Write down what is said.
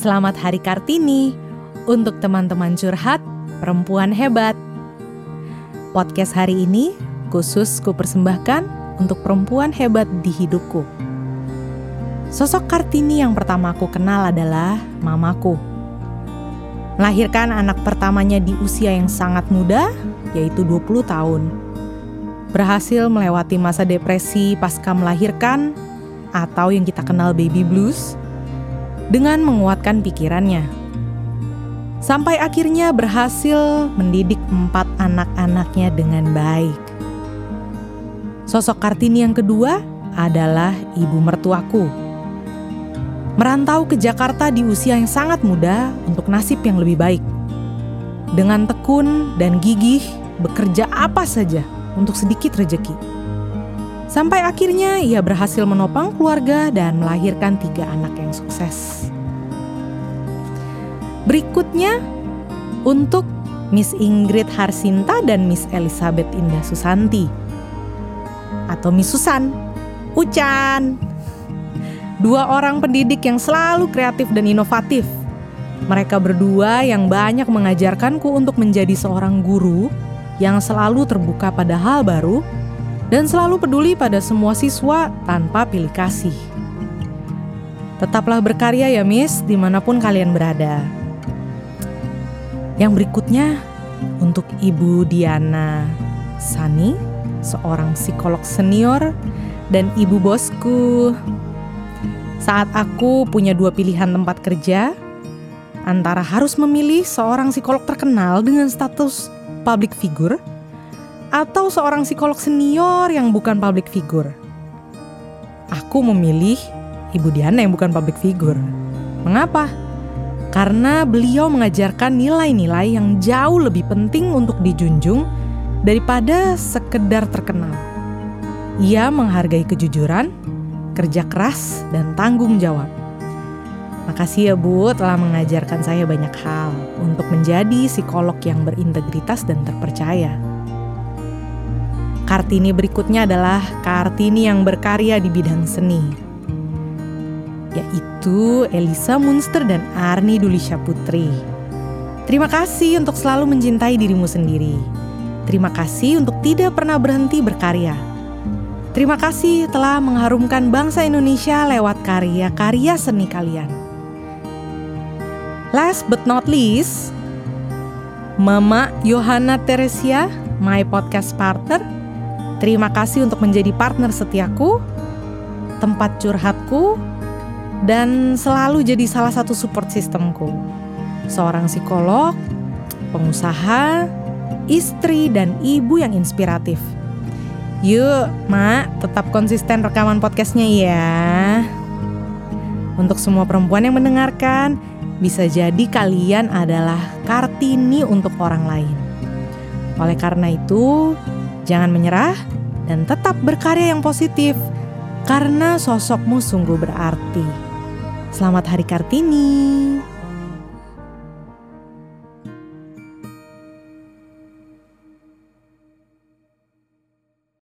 Selamat Hari Kartini untuk teman-teman curhat perempuan hebat. Podcast hari ini khusus kupersembahkan untuk perempuan hebat di hidupku. Sosok Kartini yang pertama aku kenal adalah mamaku. Melahirkan anak pertamanya di usia yang sangat muda, yaitu 20 tahun. Berhasil melewati masa depresi pasca melahirkan atau yang kita kenal baby blues dengan menguatkan pikirannya. Sampai akhirnya berhasil mendidik empat anak-anaknya dengan baik. Sosok Kartini yang kedua adalah ibu mertuaku. Merantau ke Jakarta di usia yang sangat muda untuk nasib yang lebih baik. Dengan tekun dan gigih bekerja apa saja untuk sedikit rejeki. Sampai akhirnya ia berhasil menopang keluarga dan melahirkan tiga anak yang sukses. Berikutnya untuk Miss Ingrid Harsinta dan Miss Elizabeth Indah Susanti. Atau Miss Susan, Ucan. Dua orang pendidik yang selalu kreatif dan inovatif. Mereka berdua yang banyak mengajarkanku untuk menjadi seorang guru yang selalu terbuka pada hal baru dan selalu peduli pada semua siswa tanpa pilih kasih. Tetaplah berkarya ya Miss, di mana pun kalian berada. Yang berikutnya untuk Ibu Diana Sani, seorang psikolog senior dan ibu bosku. Saat aku punya dua pilihan tempat kerja, antara harus memilih seorang psikolog terkenal dengan status public figure atau seorang psikolog senior yang bukan public figure? Aku memilih Ibu Diana yang bukan public figure. Mengapa? Karena beliau mengajarkan nilai-nilai yang jauh lebih penting untuk dijunjung daripada sekedar terkenal. Ia menghargai kejujuran, kerja keras, dan tanggung jawab. Makasih ya Bu telah mengajarkan saya banyak hal untuk menjadi psikolog yang berintegritas dan terpercaya. Kartini berikutnya adalah Kartini yang berkarya di bidang seni, yaitu Elisa Munster dan Arni Dulisha Putri. Terima kasih untuk selalu mencintai dirimu sendiri. Terima kasih untuk tidak pernah berhenti berkarya. Terima kasih telah mengharumkan bangsa Indonesia lewat karya-karya seni kalian. Last but not least, Mama Yohana Teresia, my podcast partner, Terima kasih untuk menjadi partner setiaku, tempat curhatku, dan selalu jadi salah satu support sistemku. Seorang psikolog, pengusaha, istri, dan ibu yang inspiratif. Yuk, Mak, tetap konsisten rekaman podcastnya ya. Untuk semua perempuan yang mendengarkan, bisa jadi kalian adalah Kartini untuk orang lain. Oleh karena itu, Jangan menyerah dan tetap berkarya yang positif karena sosokmu sungguh berarti. Selamat Hari Kartini.